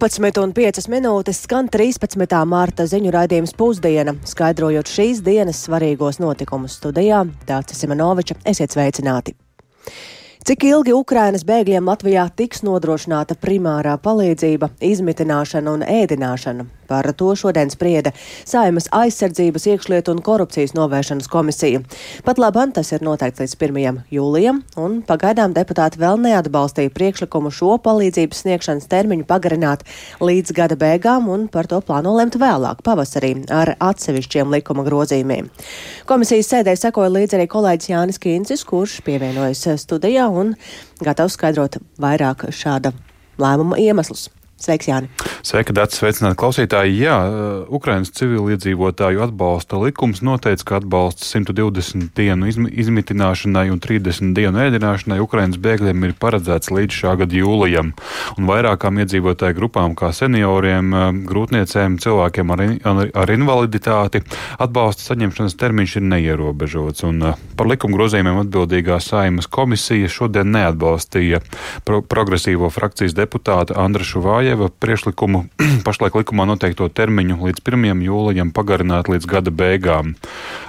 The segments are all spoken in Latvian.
12,5 minūtes skan 13. mārta ziņu raidījums pusdiena, skaidrojot šīs dienas svarīgos notikumus studijā. Dācis Simenoviča, esiet sveicināti! Cik ilgi Ukrainas bēgļiem Latvijā tiks nodrošināta primārā palīdzība, izmitināšana un ēdināšana? Par to šodien sprieda Saimas aizsardzības iekšlietu un korupcijas novēršanas komisija. Pat labam tas ir noteikts līdz 1. jūlijam, un pagaidām deputāti vēl neatbalstīja priekšlikumu šo palīdzības sniegšanas termiņu pagarināt līdz gada beigām, un par to plāno lemt vēlāk, pavasarī, ar atsevišķiem likuma grozījumiem. Komisijas sēdē sekoja līdzi arī kolēģis Jānis Kīncis, kurš pievienojas studijā un gatavs skaidrot vairāk šāda lēmuma iemeslus. Sveiks, Jāni! Sveika, Dārts! Sveicināti klausītāji! Jā, uh, Ukrainas civiliedzīvotāju atbalsta likums noteica, ka atbalsts 120 dienu izmitināšanai un 30 dienu ēdināšanai Ukrainas bēgļiem ir paredzēts līdz šā gada jūlijam. Un vairākām iedzīvotāju grupām, kā senioriem, uh, grūtniecēm, cilvēkiem ar, in ar invaliditāti, atbalsta saņemšanas termiņš ir neierobežots. Un uh, par likuma grozījumiem atbildīgā saimas komisija šodien neatbalstīja pro progresīvo frakcijas deputāta Andrašu Vāju Lieva priekšlikumu pašlaik likumā noteikto termiņu līdz 1. jūlijam pagarināt līdz gada beigām.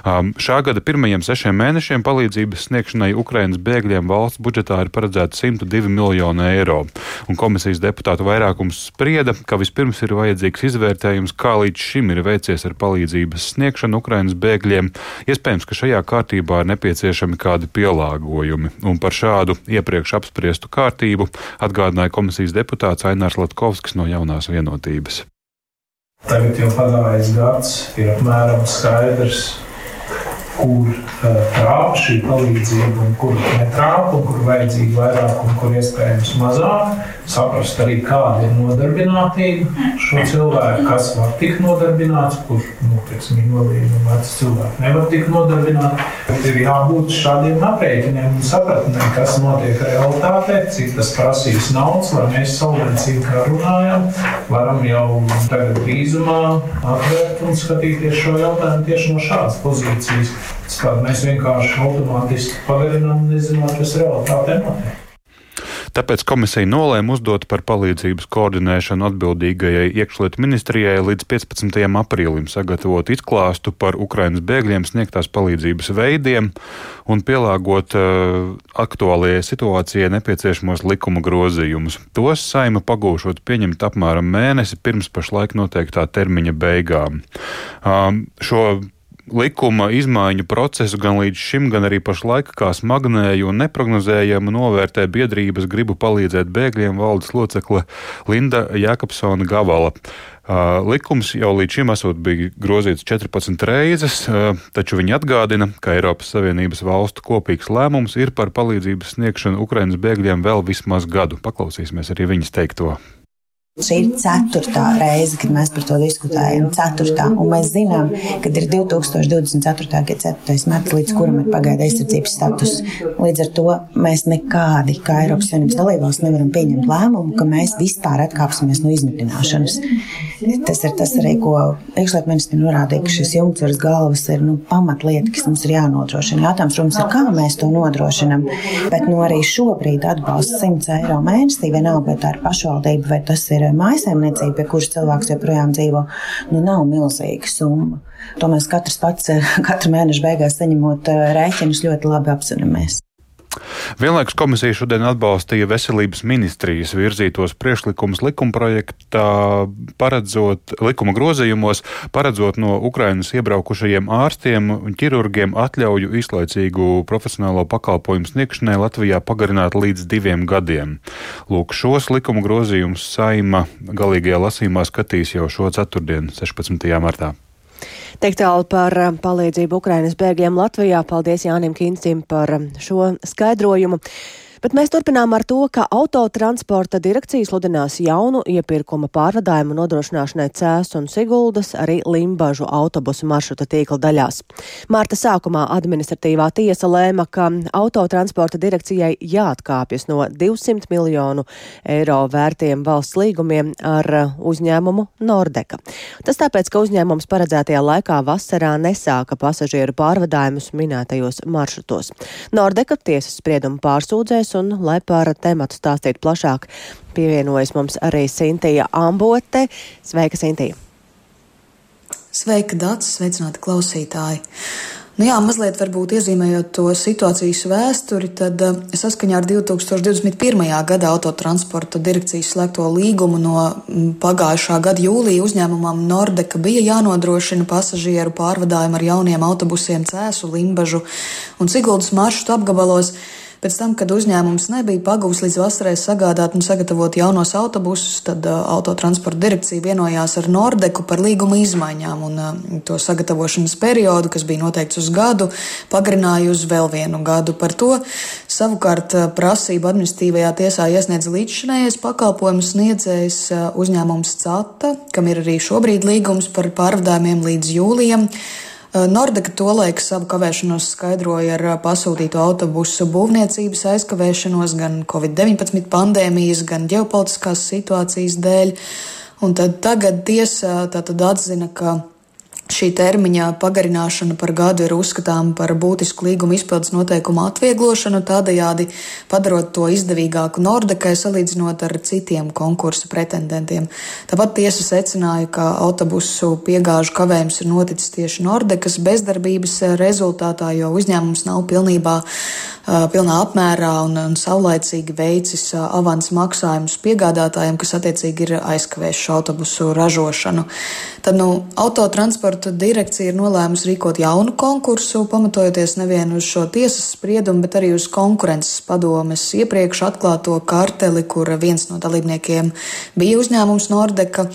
Um, šā gada pirmajiem sešiem mēnešiem palīdzības sniegšanai Ukrainas bēgļiem valsts budžetā ir paredzēta 102 miljoni eiro, un komisijas deputātu vairākums sprieda, ka vispirms ir vajadzīgs izvērtējums, kā līdz šim ir veicies ar palīdzības sniegšanu Ukrainas bēgļiem. Iespējams, ka šajā kārtībā ir nepieciešami kādi pielāgojumi, un par šādu iepriekš apspriestu kārtību atgādināja komisijas deputāts Ainārs Latkovs. Dombrovskis no jaunās vienotības. Tagad jau pagājis gads, ir apmēram skaidrs, kur uh, trāpa šī palīdzība, un kur netrāpa, un kur vajadzīga vairāk, un kur iespējams mazāk saprast arī, kāda ir nodarbinātība šo cilvēku, kas var tikt nodarbināts, kurš nu, invalīdi un veci cilvēki nevar tikt nodarbināti. Bet ir jābūt šādiem aprēķiniem un sapratnēm, kas notiek realitātē, cik tas prasīs naudas, lai mēs saulēcīgi kā runājam, varam jau tagad drīzumā atvērt un skatīties šo jautājumu tieši no šādas pozīcijas. Kāda mēs vienkārši automātiski pagarinām, nezinot, kas realitātē notiek. Tāpēc komisija nolēma uzdot par palīdzības koordinēšanu atbildīgajai iekšlietu ministrijai līdz 15. aprīlim sagatavot izklāstu par Ukrainas bēgļiem sniegtās palīdzības veidiem un pielāgot uh, aktuālajai situācijai nepieciešamos likuma grozījumus. Tos saima pagūšot pieņemt apmēram mēnesi pirms pašlaik noteiktā termiņa beigām. Um, šo likuma izmaiņu procesu gan līdz šim, gan arī pašlaik kā smagnēju un neprognozējumu novērtē biedrības gribu palīdzēt bēgļiem valdes locekle Linda Jākapsona Gavala. Uh, likums jau līdz šim esot bija grozīts 14 reizes, uh, taču viņi atgādina, ka Eiropas Savienības valstu kopīgs lēmums ir par palīdzības sniegšanu Ukrainas bēgļiem vēl vismaz gadu. Paklausīsimies arī viņas teikto. Šī ir ceturtā reize, kad mēs par to diskutējam. Ceturtā. Un mēs zinām, ka ir 2024. gada 4. marts, līdz kuram ir pagaida aizsardzības status. Līdz ar to mēs nekādi, kā Eiropas Savienības dalībvalsts, nevaram pieņemt lēmumu, ka mēs vispār atkāpsimies no izmitināšanas. Tas ir tas arī, ko iekšlietu ministri norādīja, ka šis jumts virs galvas ir nu, pamatlieta, kas mums ir jānodrošina. Jautājums, protams, ir, kā mēs to nodrošinam. Bet nu, arī šobrīd atbalsts 100 eiro mēnesī, vienalga, vai tā ir pašvaldība vai tas ir ir mājsaimniecība, pie kuras cilvēks joprojām dzīvo, nu nav milzīga summa. To mēs katrs pats katru mēnešu beigās saņemot eh, rēķinus ļoti labi apzināmies. Vienlaikus komisija šodien atbalstīja veselības ministrijas virzītos priekšlikumus likumprojektā, paredzot likuma grozījumos, paredzot no Ukrainas iebraukušajiem ārstiem un ķirurgiem atļauju izlaicīgu profesionālo pakalpojumu sniegšanai Latvijā pagarināt līdz diviem gadiem. Lūk, šos likuma grozījumus saima galīgajā lasīmā skatīs jau šo ceturtdienu, 16. martā. Tik tālu par eh, palīdzību Ukrainas bēgļiem Latvijā. Paldies Jānim Kincim par eh, šo skaidrojumu. Bet mēs turpinām ar to, ka autotransporta direkcija sludinās jaunu iepirkuma pārvadājumu nodrošināšanai Cēs un Siguldas, arī Limbažu autobusu maršruta tīkla daļās. Mārta sākumā administratīvā tiesa lēma, ka autotransporta direkcijai jāatkāpjas no 200 miljonu eiro vērtiem valsts līgumiem ar uzņēmumu Nordeka. Tas tāpēc, ka uzņēmums paredzētajā laikā vasarā nesāka pasažieru pārvadājumus minētajos maršrutos. Nordeka tiesas spriedumu pārsūdzēs jautājums, un, lai par tematu stāstītu plašāk, pievienojas mums arī Sintija Ambote. Sveika, Sintija! Sveika, Dārts! Sveicināti klausītāji! Nu jā, mazliet varbūt iezīmējot to situācijas vēsturi, tad uh, saskaņā ar 2021. gada autotransporta direkcijas slēgto līgumu no pagājušā gada jūlija uzņēmumam Nordeka bija jānodrošina pasažieru pārvadājumu ar jauniem autobusiem Cēsu, Limbažu un Siguldas maršrutu apgabalos. Pēc tam, kad uzņēmums nebija pagūs līdz vasarai sagādāt un sagatavot jaunos autobusus, tad uh, autotransporta direkcija vienojās ar Nordeku par līguma izmaiņām un uh, to sagatavošanas periodu, kas bija noteikts uz gadu, pagarināja uz vēl vienu gadu. Par to savukārt uh, prasību administratīvajā tiesā iesniedz līdzšinējais pakalpojumu sniedzējs uh, uzņēmums CATA, kam ir arī šobrīd līgums par pārvadājumiem līdz jūlijam. Eh, Nordeka tolaik savu kavēšanos skaidroja ar eh, pasūtīto autobusu būvniecības aizkavēšanos gan Covid-19 pandēmijas, gan ģeopolitiskās situācijas dēļ. Un tad tagad tiesa tātad atzina, ka Šī termiņa pagarināšana par gadu ir uzskatāma par būtisku līguma izpildes noteikumu atvieglošanu, tādējādi padarot to izdevīgāku Nordekai salīdzinot ar citiem konkursu pretendentiem. Tāpat tiesa secināja, ka autobusu piegāžu kavējums ir noticis tieši Nordekas bezdarbības rezultātā, jo uzņēmums nav pilnībā pilnā apmērā un, un saulaicīgi veicis avans maksājumus piegādātājiem, kas attiecīgi ir aizkavējuši autobusu ražošanu. Tad nu, autotransporta direkcija ir nolēmusi rīkot jaunu konkursu, pamatojoties nevien uz šo tiesas spriedumu, bet arī uz konkurences padomes iepriekš atklāto karteli, kur viens no dalībniekiem bija uzņēmums Nordeka.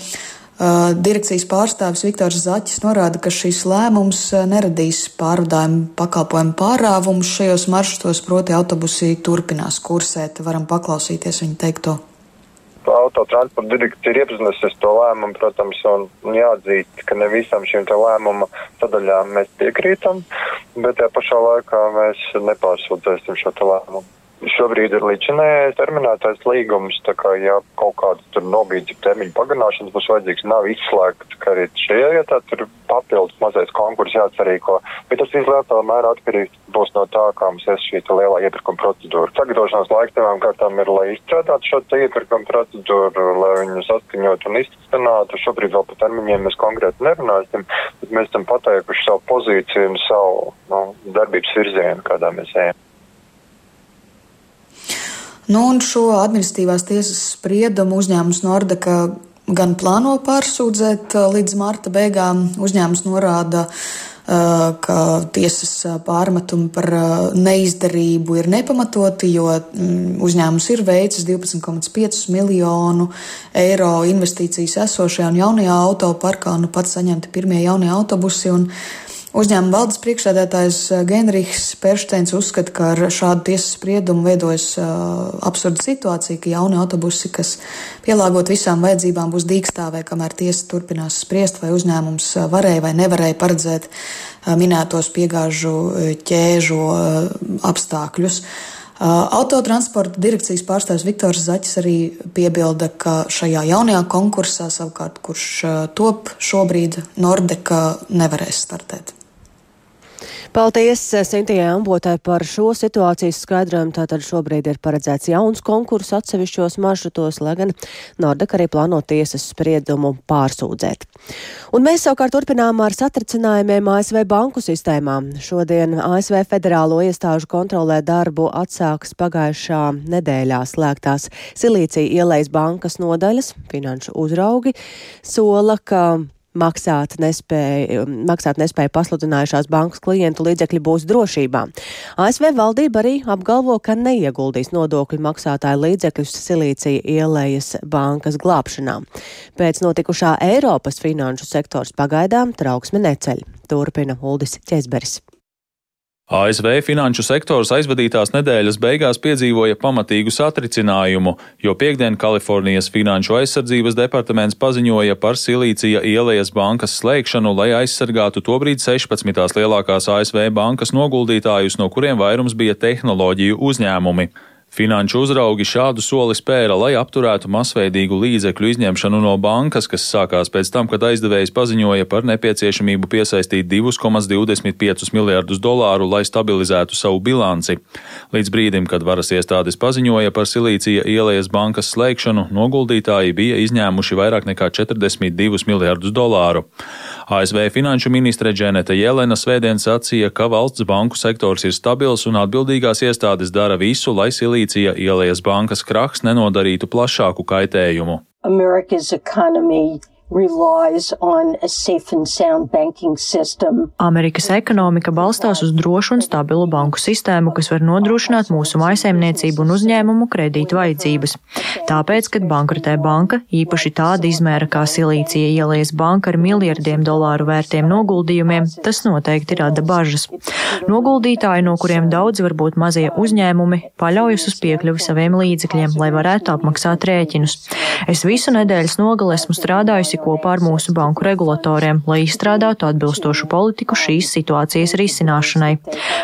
Uh, direkcijas pārstāvis Viktors Zaķis norāda, ka šis lēmums uh, neradīs pārvadājumu pakalpojumu pārāvumus šajos maršrutos, proti autobusi turpinās kursēt. Varam paklausīties viņa teikto. Autotransporta direkcija ir iepazinusies to lēmumu, protams, un jāatzīst, ka ne visam šīm lēmuma sadaļām mēs piekrītam, bet tajā pašā laikā mēs nepārsūdzēsim šo lēmumu. Šobrīd ir līdzinājais terminētais līgums, tā kā ja kaut kāda tur nobīdzi termiņu pagarināšanas būs vajadzīgs, nav izslēgts, ka arī šajā vietā tur papildus mazais konkurss jāatcerīko, bet tas viss lielā mērā atkarīgs būs no tā, kā mums ir šī lielā iepirkuma procedūra. Sagatavošanās laiks tevām kārtām ir, lai izstrādātu šo iepirkuma procedūru, lai viņu saskaņotu un izstrādātu. Šobrīd vēl par termiņiem mēs konkrēti nerunāsim, bet mēs esam pateikuši savu pozīciju un savu nu, darbības virzienu, kādā mēs ejam. Nu, un šo administratīvās tiesas spriedumu uzņēmums Nordeka gan plāno pārsūdzēt līdz marta beigām. Uzņēmums norāda, ka tiesas pārmetumi par neizdarību ir nepamatoti, jo mm, uzņēmums ir veicis 12,5 miljonu eiro investīcijas esošajā un jaunajā autoparkā, nu pat saņemti pirmie jaunie autobusi. Uzņēmuma valdes priekšsēdētājs eh, Genrichs Peršteins uzskata, ka ar šādu tiesas spriedumu veidojas uh, absurda situācija, ka jauni autobusi, kas pielāgot visām vajadzībām, būs dīkstāvē, kamēr tiesa turpinās spriest, vai uzņēmums varēja vai nevarēja paredzēt uh, minētos piegāžu ķēžu uh, apstākļus. Autotransporta direkcijas pārstāvis Viktors Zaķis arī piebilda, ka šajā jaunajā konkursā, savukārt, kurš top šobrīd, Nordeka nevarēs startēt. Paldies eh, Sintijai Ambotai par šo situācijas skaidrojumu. Tātad šobrīd ir paredzēts jauns konkurss atsevišķos maršrutos, lai gan Nordek arī plāno tiesas spriedumu pārsūdzēt. Un mēs savukārt turpinām ar satricinājumiem ASV banku sistēmā. Šodien ASV federālo iestāžu kontrolē darbu atsāks pagājušā nedēļā slēgtās Silīcija ielais bankas nodaļas. Finanšu uzraugi sola, ka maksāt nespēja, maksāt nespēja pasludinājušās bankas klientu līdzekļi būs drošībā. ASV valdība arī apgalvo, ka neieguldīs nodokļu maksātāju līdzekļus Silīcija ielējas bankas glābšanā. Pēc notikušā Eiropas finanšu sektors pagaidām trauksme neceļ. Turpina Uldis Česberis. ASV finanšu sektors aizvadītās nedēļas beigās piedzīvoja pamatīgu satricinājumu, jo piekdien Kalifornijas finanšu aizsardzības departaments paziņoja par Silīcija ielējas bankas slēgšanu, lai aizsargātu tobrīd 16. lielākās ASV bankas noguldītājus, no kuriem vairums bija tehnoloģiju uzņēmumi. Finanšu uzraugi šādu soli spēra, lai apturētu masveidīgu līdzekļu izņemšanu no bankas, kas sākās pēc tam, kad aizdevējs paziņoja par nepieciešamību piesaistīt 2,25 miljardus dolāru, lai stabilizētu savu bilanci. Līdz brīdim, kad varas iestādes paziņoja par Silīcija ielējas bankas slēgšanu, noguldītāji bija izņēmuši vairāk nekā 42 miljardus dolāru. ASV finanšu ministre Dženeta Jelena svētdien sacīja, ka valsts banku sektors ir stabils un atbildīgās iestādes dara visu, lai Silīcija ielējas bankas krahs nenodarītu plašāku kaitējumu. America's economy Amerikas ekonomika balstās uz drošu un stabilu banku sistēmu, kas var nodrošināt mūsu maisaimniecību un uzņēmumu kredītu vajadzības. Tāpēc, kad bankrotē banka, īpaši tāda izmēra kā Silīcija ielijas banka ar miljardiem dolāru vērtiem noguldījumiem, tas noteikti rada bažas. Noguldītāji, no kuriem daudz varbūt mazie uzņēmumi, paļaujas uz piekļuvi saviem līdzekļiem, lai varētu apmaksāt rēķinus. Es visu nedēļas nogali esmu strādājusi strādājusi kopā ar mūsu banku regulatoriem, lai izstrādātu atbilstošu politiku šīs situācijas risināšanai.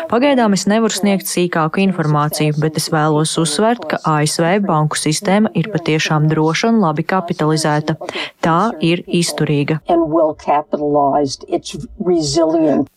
Pagaidām es nevaru sniegt sīkāku informāciju, bet es vēlos uzsvērt, ka ASV banku sistēma ir patiešām droša un labi kapitalizēta. Tā ir izturīga.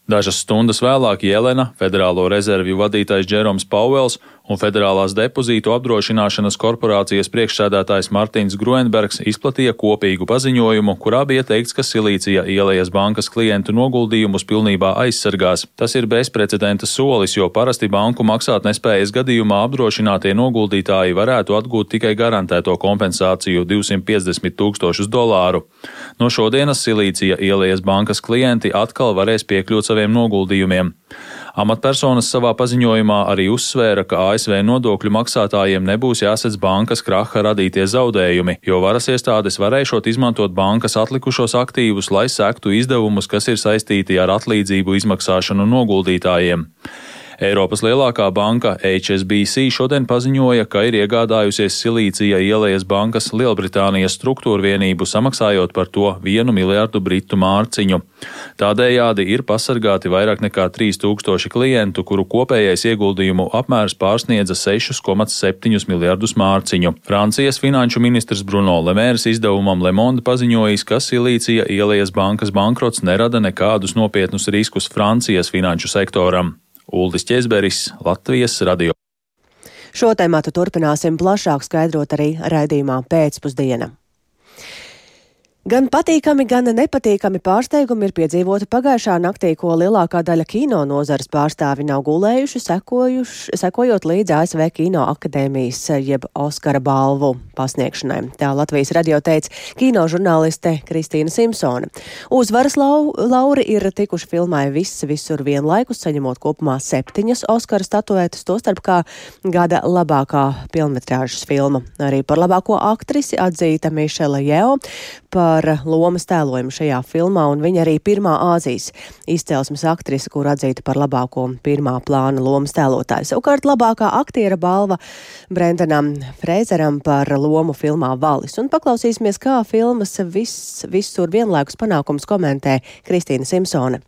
Dažas stundas vēlāk Jelena, Federālo rezervju vadītājs Džeroms Pauels un Federālās depozītu apdrošināšanas korporācijas priekšsēdētājs Martins Gruenbergs izplatīja kopīgu paziņojumu, kurā bija teikts, ka Silīcija ielējas bankas klientu noguldījumus pilnībā aizsargās. Tas ir bezprecedenta solis, jo parasti banku maksāt nespējas gadījumā apdrošinātie noguldītāji varētu atgūt tikai garantēto kompensāciju 250 tūkstošus dolāru. No šodienas Silīcija ielējas bankas klienti atkal varēs piekļūt saviem noguldījumiem. Amatpersonas savā paziņojumā arī uzsvēra, ka ASV nodokļu maksātājiem nebūs jāsedz bankas kraha radītie zaudējumi, jo varas iestādes varēšot izmantot bankas atlikušos aktīvus, lai sektu izdevumus, kas ir saistīti ar atlīdzību izmaksāšanu noguldītājiem. Eiropas lielākā banka HSBC šodien paziņoja, ka ir iegādājusies Silīcija ielējas bankas Lielbritānijas struktūra vienību, samaksājot par to vienu miljārdu britu mārciņu. Tādējādi ir pasargāti vairāk nekā 3000 klientu, kuru kopējais ieguldījumu apmērs pārsniedza 6,7 miljardus mārciņu. Francijas finanšu ministrs Bruno Lemērs izdevumam Lemonde paziņojis, ka Silīcija ielējas bankas bankrots nerada nekādus nopietnus riskus Francijas finanšu sektoram. Uldis Česberis, Latvijas radio. Šo tēmu turpināsim plašāk skaidrot arī raidījumā pēcpusdienā. Gan patīkami, gan nepatīkami pārsteigumi ir piedzīvoti pagājušā naktī, ko lielākā daļa kino nozares pārstāvi nav gulējuši, sekojot līdz ASV Kino akadēmijas jeb Oskara balvu pasniegšanai. Tā Latvijas radio teica kino žurnāliste Kristīna Simpsone. Uzvaras lau, lauri ir tikuši filmai viss visur vienlaikus, saņemot kopumā septiņas Oskara statuētas, tostarp kā gada labākā filmetrāžas filma. Arī par labāko aktrisi atzīta Mišela Jeo. Par par lomas tēlojumu šajā filmā, un viņa arī pirmā Āzijas izcelsmes aktrise, kur atzīta par labāko pirmā plāna lomas tēlotāju. Savukārt labākā aktiera balva Brendanam Freizeram par lomu filmā Valis. Un paklausīsimies, kā filmas viss, visur vienlaikus panākums komentē Kristīna Simpsone.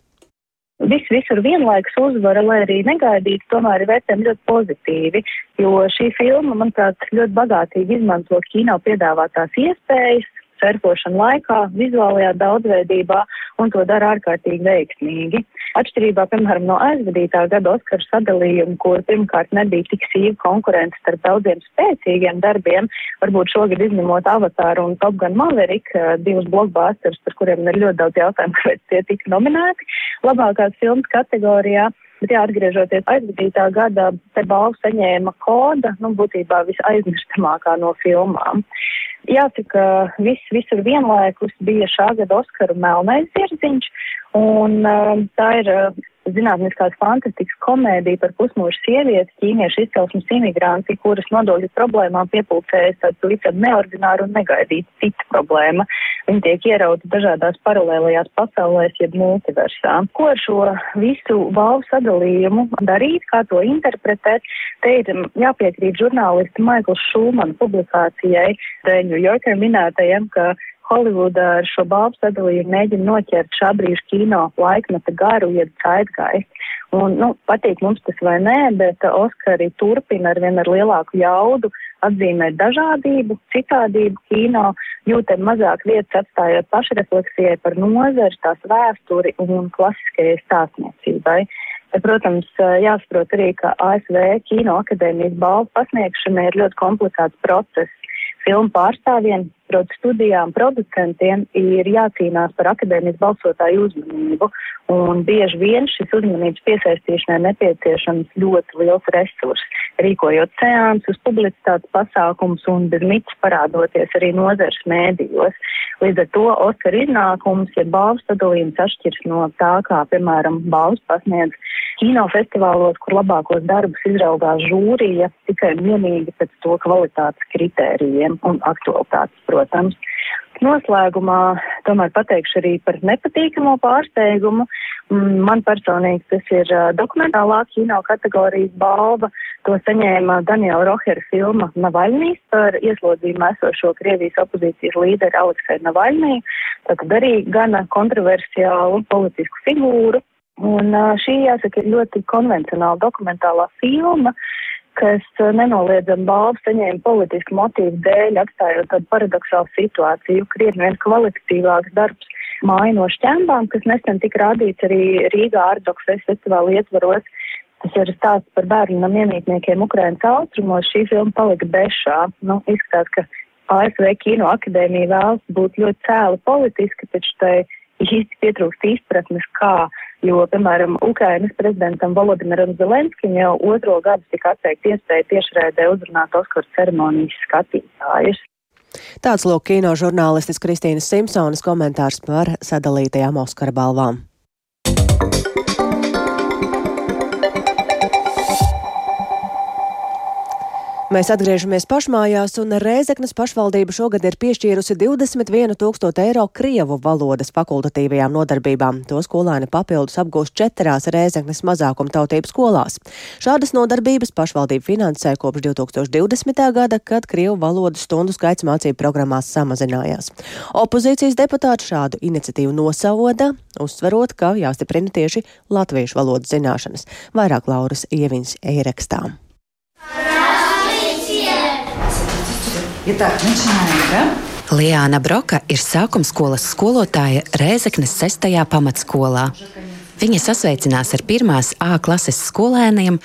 Viss visur vienlaikus uzvara, lai arī negaidītu, tomēr ir vērtējumi ļoti pozitīvi, jo šī filma, manuprāt, ļoti bagātīgi izmanto kino piedāvātās iespējas, surfošana laikā, vizuālajā daudzveidībā, un to dara ārkārtīgi veiksmīgi. Atšķirībā, piemēram, no aizvadītā gada Oskaru sadalījuma, kur pirmkārt nebija tik sīva konkurence starp daudziem spēcīgiem darbiem, varbūt šogad izņemot Avatāru un Top Gun Maverick, eh, divus blockbusters, par kuriem ir ļoti daudz jautājumu, kāpēc tie tika nominēti, labākās filmas kategorijā. Bet, jā, atgriežoties aizvadītā gada, te balvu saņēma koda, nu, būtībā visaizmirstamākā no filmām. Jāsaka, viss visur vienlaikus bija šā gada Oskaru melnais zirdziņš, un tā ir zinātniskās fantastikas komēdija par pusmūžu sievieti, ķīniešu izcelsmes imigranti, kuras nodokļu problēmām piepulcējas tādu visam neordināru un negaidītu citu problēmu. Viņi tiek ierauti dažādās paralēlajās pasaulēs, jeb multiversā. Ko ar šo visu balvu sadalījumu darīt, kā to interpretēt? Te ir jāpiekrīt žurnālista Maikls Šulmana publikācijai New Yorker minētajam, ka Holivuda ar šo balvu sadalījumu mēģina noķert šā brīža kino laikmeta garu, jeb zeitgaistu. Un, nu, patīk mums tas vai nē, bet Oskari turpina ar vien ar lielāku jaudu atzīmēt dažādību, citādību kino, jūtam mazāk vietas atstājot pašrefleksijai par nozari, tās vēsturi un klasiskajai stāstniecībai. Protams, jāsaprot arī, ka ASV Kino akadēmijas balvu pasniegšana ir ļoti komplicēts process. Filmu pārstāvjiem, proti studijām, producentiem ir jācīnās par akadēmijas balsotāju uzmanību, un bieži vien šis uzmanības piesaistīšanai nepieciešams ļoti liels resurs, rīkojot seansus, publicitātes pasākums un bez mitas parādoties arī nozars mēdījos. Līdz ar to Oskar iznākums, ja balvas sadalījums atšķirs no tā, kā, piemēram, balvas pasniedz kinofestivālos, kur labākos darbus izraugās žūrija tikai un vienīgi pēc to kvalitātes kritērijiem un aktualitātes, protams. Noslēgumā tomēr pateikšu arī par nepatīkamo pārsteigumu. Mm, man personīgi tas ir dokumentālā kino kategorijas balva. To saņēma Daniela Rohera filma Navaļnīs par ieslodzījumu esošo Krievijas opozīcijas līderi Aleksai Navaļnī. Tātad arī gana kontroversiālu politisku figūru. Un šī, jāsaka, ir ļoti konvencionāla dokumentālā filma, kas nenoliedzami balvu saņēma politisku motīvu dēļ, atstājot tādu paradoxālu situāciju, krietni vien kvalitatīvāks darbs māju no šķembām, kas nesen tika rādīts arī Rīgā Ardok festivāla ietvaros. Tas ir stāsts par bērnu namienītniekiem Ukrainas austrumos. Šī filma palika bešā. Nu, izskatās, ka ASV Kino akadēmija vēlas būt ļoti cēla politiski, taču tai īsti pietrūkst izpratnes, kā jo, piemēram, Ukrainas prezidentam Volodimiram Zelenskim jau otro gadu tika atteikta iespēja tiešraidē uzrunāt Oskaru ceremonijas skatītājus. Tāds lūk kino žurnālistis Kristīnas Simpsonas komentārs par sadalītajām Oskara balvām. Mēs atgriežamies pašmājās, un Rēzeknas pašvaldība šogad ir piešķīrusi 21 tūkstošu eiro Krievu valodas fakultatīvajām nodarbībām. To skolēni papildus apgūst četrās Rēzeknas mazākumtautību skolās. Šādas nodarbības pašvaldība finansē kopš 2020. gada, kad Krievu valodas stundu skaits mācību programmās samazinājās. Opozīcijas deputāti šādu iniciatīvu nosauda, uzsverot, ka jāstiprina tieši latviešu valodas zināšanas. Vairāk Lauras Ieviņas ierakstām. Итак, начинаем, да? Liāna Broka ir sākuma skolas skolotāja Rēzeknes 6. pamatskolā. Viņa sasveicinās ar pirmās A klases skolēniem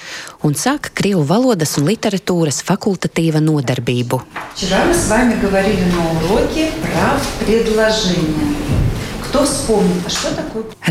un sāka krievu valodas un literatūras fakultatīva nodarbību. Вчера мы с вами говорили на уроке про предложение.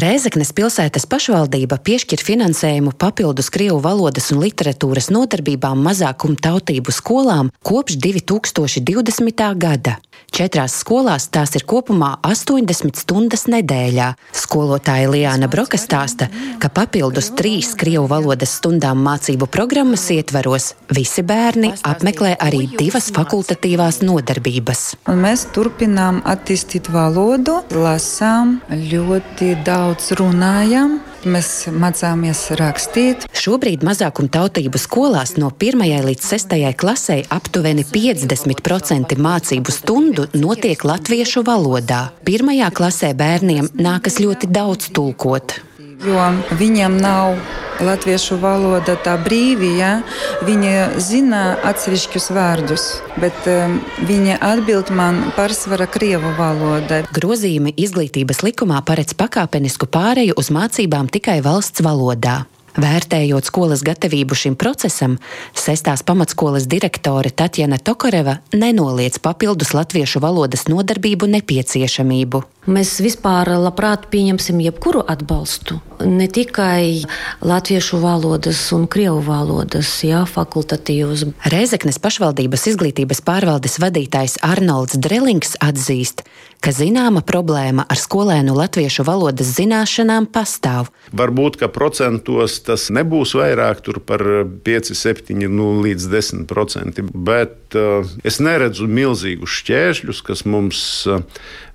Rēzeknes pilsētas pašvaldība piešķir finansējumu papildus Krievu valodas un literatūras nodarbībām mazākumu tautību skolām kopš 2020. gada. Četrās skolās tās ir kopumā 80 stundas nedēļā. Skolotāja Liāna Broka stāsta, ka papildus trīs krievu valodas stundām mācību programmas ietvaros visi bērni apmeklē arī divas fakultatīvās nodarbības. Un mēs turpinām attīstīt valodu, lasām, ļoti daudz runājam. Mēs mācāmies rakstīt. Šobrīd mazākumtautību skolās no 1. līdz 6. klasē aptuveni 50% mācību stundu notiek latviešu valodā. Pirmajā klasē bērniem nākas ļoti daudz tulkot. Jo viņiem nav latviešu valoda tā brīvi, ja? viņi zina atsevišķus vārdus, bet um, viņi atbild man pārsvara krievu valoda. Grozījumi izglītības likumā paredz pakāpenisku pāreju uz mācībām tikai valsts valodā. Vērtējot skolas gatavību šim procesam, sestās pamatskolas direktore Tatjana Tokareva nenoliedz papildus latviešu valodas nodarbību nepieciešamību. Mēs vispār labprāt pieņemsim jebkuru atbalstu. Ne tikai latviešu valodas un krievu valodas, jā, fakultatīvus. Reizeknes pašvaldības izglītības pārvaldes vadītājs Arnolds Drelings atzīst, ka zināma problēma ar skolēnu latviešu valodas zināšanām pastāv. Varbūt, ka procentos tas nebūs vairāk par 5, 7 nu, līdz 10 procenti, bet uh, es neredzu milzīgus šķēršļus, kas mums uh,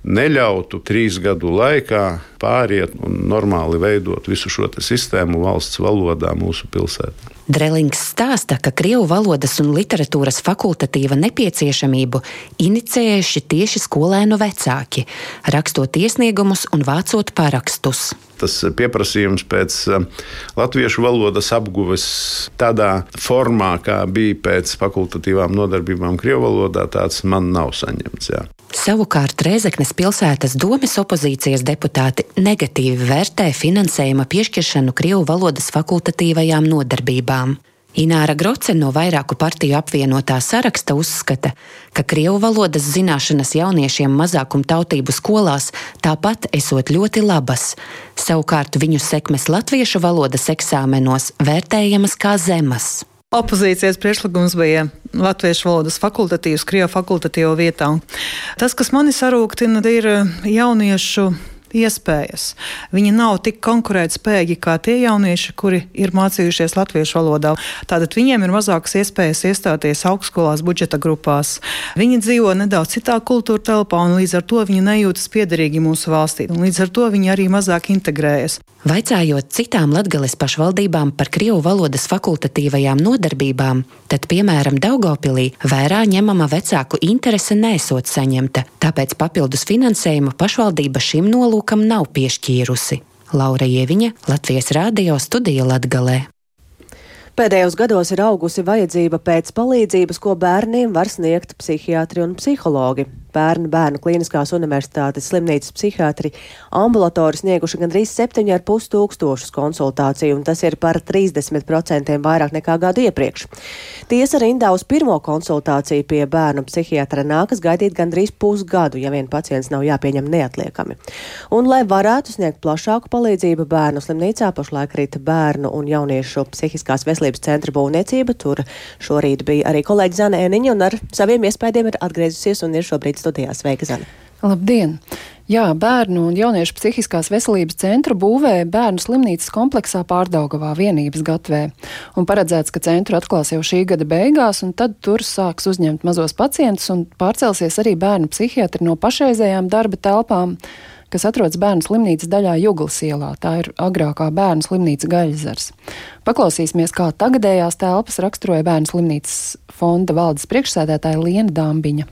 neļautu trīs gadu laikā pāriet un normāli veidot visu šo sistēmu valsts valodā mūsu pilsētā. Drelings stāsta, ka krievu valodas un literatūras fakultatīva nepieciešamību inicējuši tieši skolēnu vecāki, rakstot iesniegumus un vācot parakstus tas pieprasījums pēc eh, latviešu valodas apguves tādā formā, kā bija pēc fakultatīvām nodarbībām Krievijas valodā, tāds man nav saņemts. Jā. Savukārt Rēzeknes pilsētas domes opozīcijas deputāti negatīvi vērtē finansējuma piešķiršanu Krievu valodas fakultatīvajām nodarbībām. Ināra Groce no vairāku partiju apvienotā saraksta uzskata, ka krievu valodas zināšanas jauniešiem mazākumtautību skolās tāpat esot ļoti labas. Savukārt viņu sekmes latviešu valodas eksāmenos vērtējamas kā zemas. Opozīcijas priekšlikums bija latviešu valodas fakultatīvs, krievu fakultatīvu vietā. Tas, kas mani sarūktina, ir jauniešu iespējas. Viņi nav tik konkurētspējīgi kā tie jaunieši, kuri ir mācījušies latviešu valodā. Tātad viņiem ir mazākas iespējas iestāties augstskolās, budžeta grupās. Viņi dzīvo nedaudz citā kultūra telpā, un līdz ar to viņi nejūtas piederīgi mūsu valstī. Līdz ar to viņi arī mazāk integrējas. Vaicājot citām Latgales pašvaldībām par Krievu valodas fakultatīvajām nodarbībām, tad, piemēram, Daugopilī vērā ņemama vecāku interese nesot saņemta, tāpēc papildus finansējumu pašvaldība šim nolūkam nav piešķīrusi. Laura Ieviņa, Latvijas Rādio studija Latgalē. Pēdējos gados ir augusi vajadzība pēc palīdzības, ko bērniem var sniegt psihiatri un psihologi. Bērnu bērnu klīniskās universitātes slimnīcas psihiatri ambulatori snieguši gandrīz 7,5 tūkstošus konsultāciju, un tas ir par 30% vairāk nekā gadu iepriekš. Tiesa rindā uz pirmo konsultāciju pie bērnu psihiatra nākas gaidīt gandrīz pusgadu, ja vien pacients nav jāpieņem neatliekami. Un, lai varētu sniegt plašāku palīdzību bērnu slimnīcā, pašlaik rīta bērnu un jauniešu psihiskās veselības centra būvniecība. Tur šorīt bija arī kolēģi Zana Eniņa un ar saviem iespējām ir atgriezusies un ir šobrīd studijā. Sveika, Zana! Labdien! Jā, bērnu un jauniešu psihiskās veselības centru būvē bērnu slimnīcas kompleksā pārdaugavā vienības gatvē. Un paredzēts, ka centru atklās jau šī gada beigās, un tad tur sāks uzņemt mazos pacientus un pārcelsies arī bērnu psihiatri no pašreizējām darba telpām kas atrodas bērnu slimnīcas daļā Juglas ielā. Tā ir agrākā bērnu slimnīca Gaļzars. Paklausīsimies, kā tagadējās telpas raksturoja bērnu slimnīcas fonda valdes priekšsēdētāja Liena Dāmbiņa.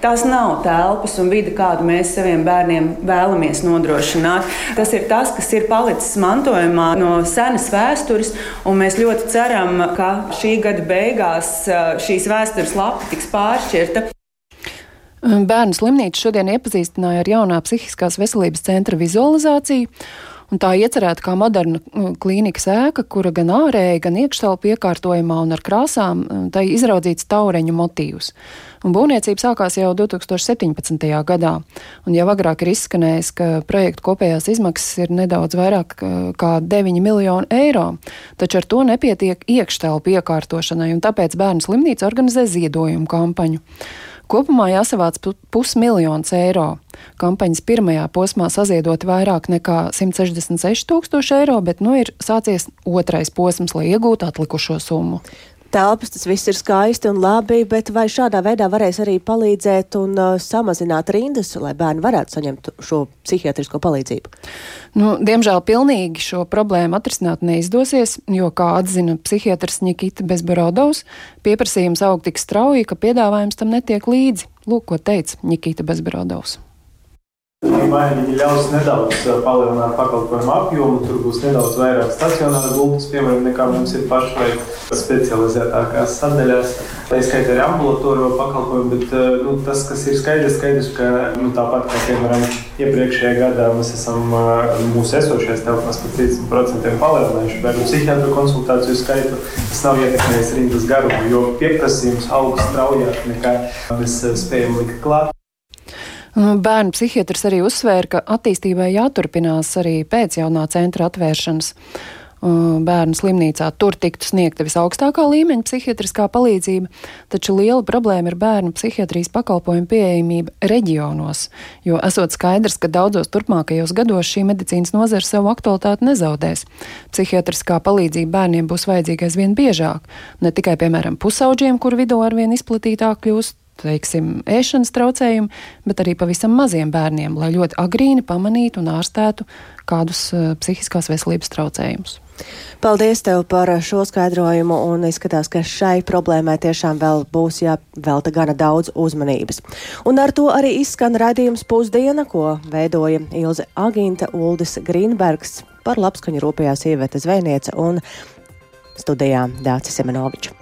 Tās nav telpas un vide, kādu mēs saviem bērniem vēlamies nodrošināt. Tas ir tas, kas ir palicis mantojumā no senas vēstures, un mēs ļoti ceram, ka šī gada beigās šīs vēstures lapa tiks pāršķirta. Bērnu slimnīca šodien iepazīstināja ar jaunā psihiskās veselības centra vizualizāciju. Un tā iecerēta kā moderna klīnikas ēka, kura gan ārēji, gan iekštelpu iekārtojumā un ar krāsām tai izraudzīts taureņu motīvs. Un būvniecība sākās jau 2017. gadā, un jau agrāk ir izskanējis, ka projekta kopējās izmaksas ir nedaudz vairāk kā 9 miljoni eiro, taču ar to nepietiek iekštelpu iekārtošanai, un tāpēc bērnu slimnīca organizē ziedojumu kampaņu. Kopumā jāsavāc pusmiljons eiro. Kampaņas pirmajā posmā saziedot vairāk nekā 166 tūkstoši eiro, bet nu ir sācies otrais posms, lai iegūtu atlikušo summu telpas, tas viss ir skaisti un labi, bet vai šādā veidā varēs arī palīdzēt un uh, samazināt rindas, lai bērni varētu saņemt šo psihiatrisko palīdzību? Nu, diemžēl pilnīgi šo problēmu atrisināt neizdosies, jo, kā atzina psihiatrs Nikita Bezborodovs, pieprasījums aug tik strauji, ka piedāvājums tam netiek līdzi. Lūk, ko teica Nikita Bezborodovs. Vai viņi ļaus nedaudz palielināt pakalpojumu apjomu, tur būs nedaudz vairāk stacionāru gultas, piemēram, nekā mums ir pašlaik specializētākās sadaļās. Tā ir skaitā arī ambulatoriju pakalpojumu, bet nu, tas, kas ir skaidrs, skaidrs ka nu, tāpat kā piemēram iepriekšējā gadā mēs esam mūsu esošajās telpās par 30% palielinājuši bērnu psihiatru konsultāciju skaitu. Tas nav ietekmējis rindas garumu, jo pieprasījums aug straujāk nekā mēs spējam likt klāt. Nu, bērnu psihiatrs arī uzsvēra, ka attīstībai jāturpinās arī pēc jaunā centra atvēršanas. Bērnu slimnīcā tur tiktu sniegta visaugstākā līmeņa psihiatriskā palīdzība, taču liela problēma ir bērnu psihiatrijas pakalpojumu pieejamība reģionos, jo esot skaidrs, ka daudzos turpmākajos gados šī medicīnas nozara savu aktualitāti nezaudēs. Psihiatriskā palīdzība bērniem būs vajadzīga aizvien biežāk, ne tikai, piemēram, pusauģiem, kur vidū arvien izplatītāk kļūst teiksim, ēšanas traucējumi, bet arī pavisam maziem bērniem, lai ļoti agrīni pamanītu un ārstētu kādus uh, psihiskās veselības traucējumus. Paldies tev par šo skaidrojumu, un izskatās, ka šai problēmai tiešām vēl būs jāvelta gana daudz uzmanības. Un ar to arī izskan raidījums pusdiena, ko veidoja Ilze Agīnta, Uldis Grīnbergs par labskaņu rūpējā sieviete zvejniece un studijā Dācis Semenovičs.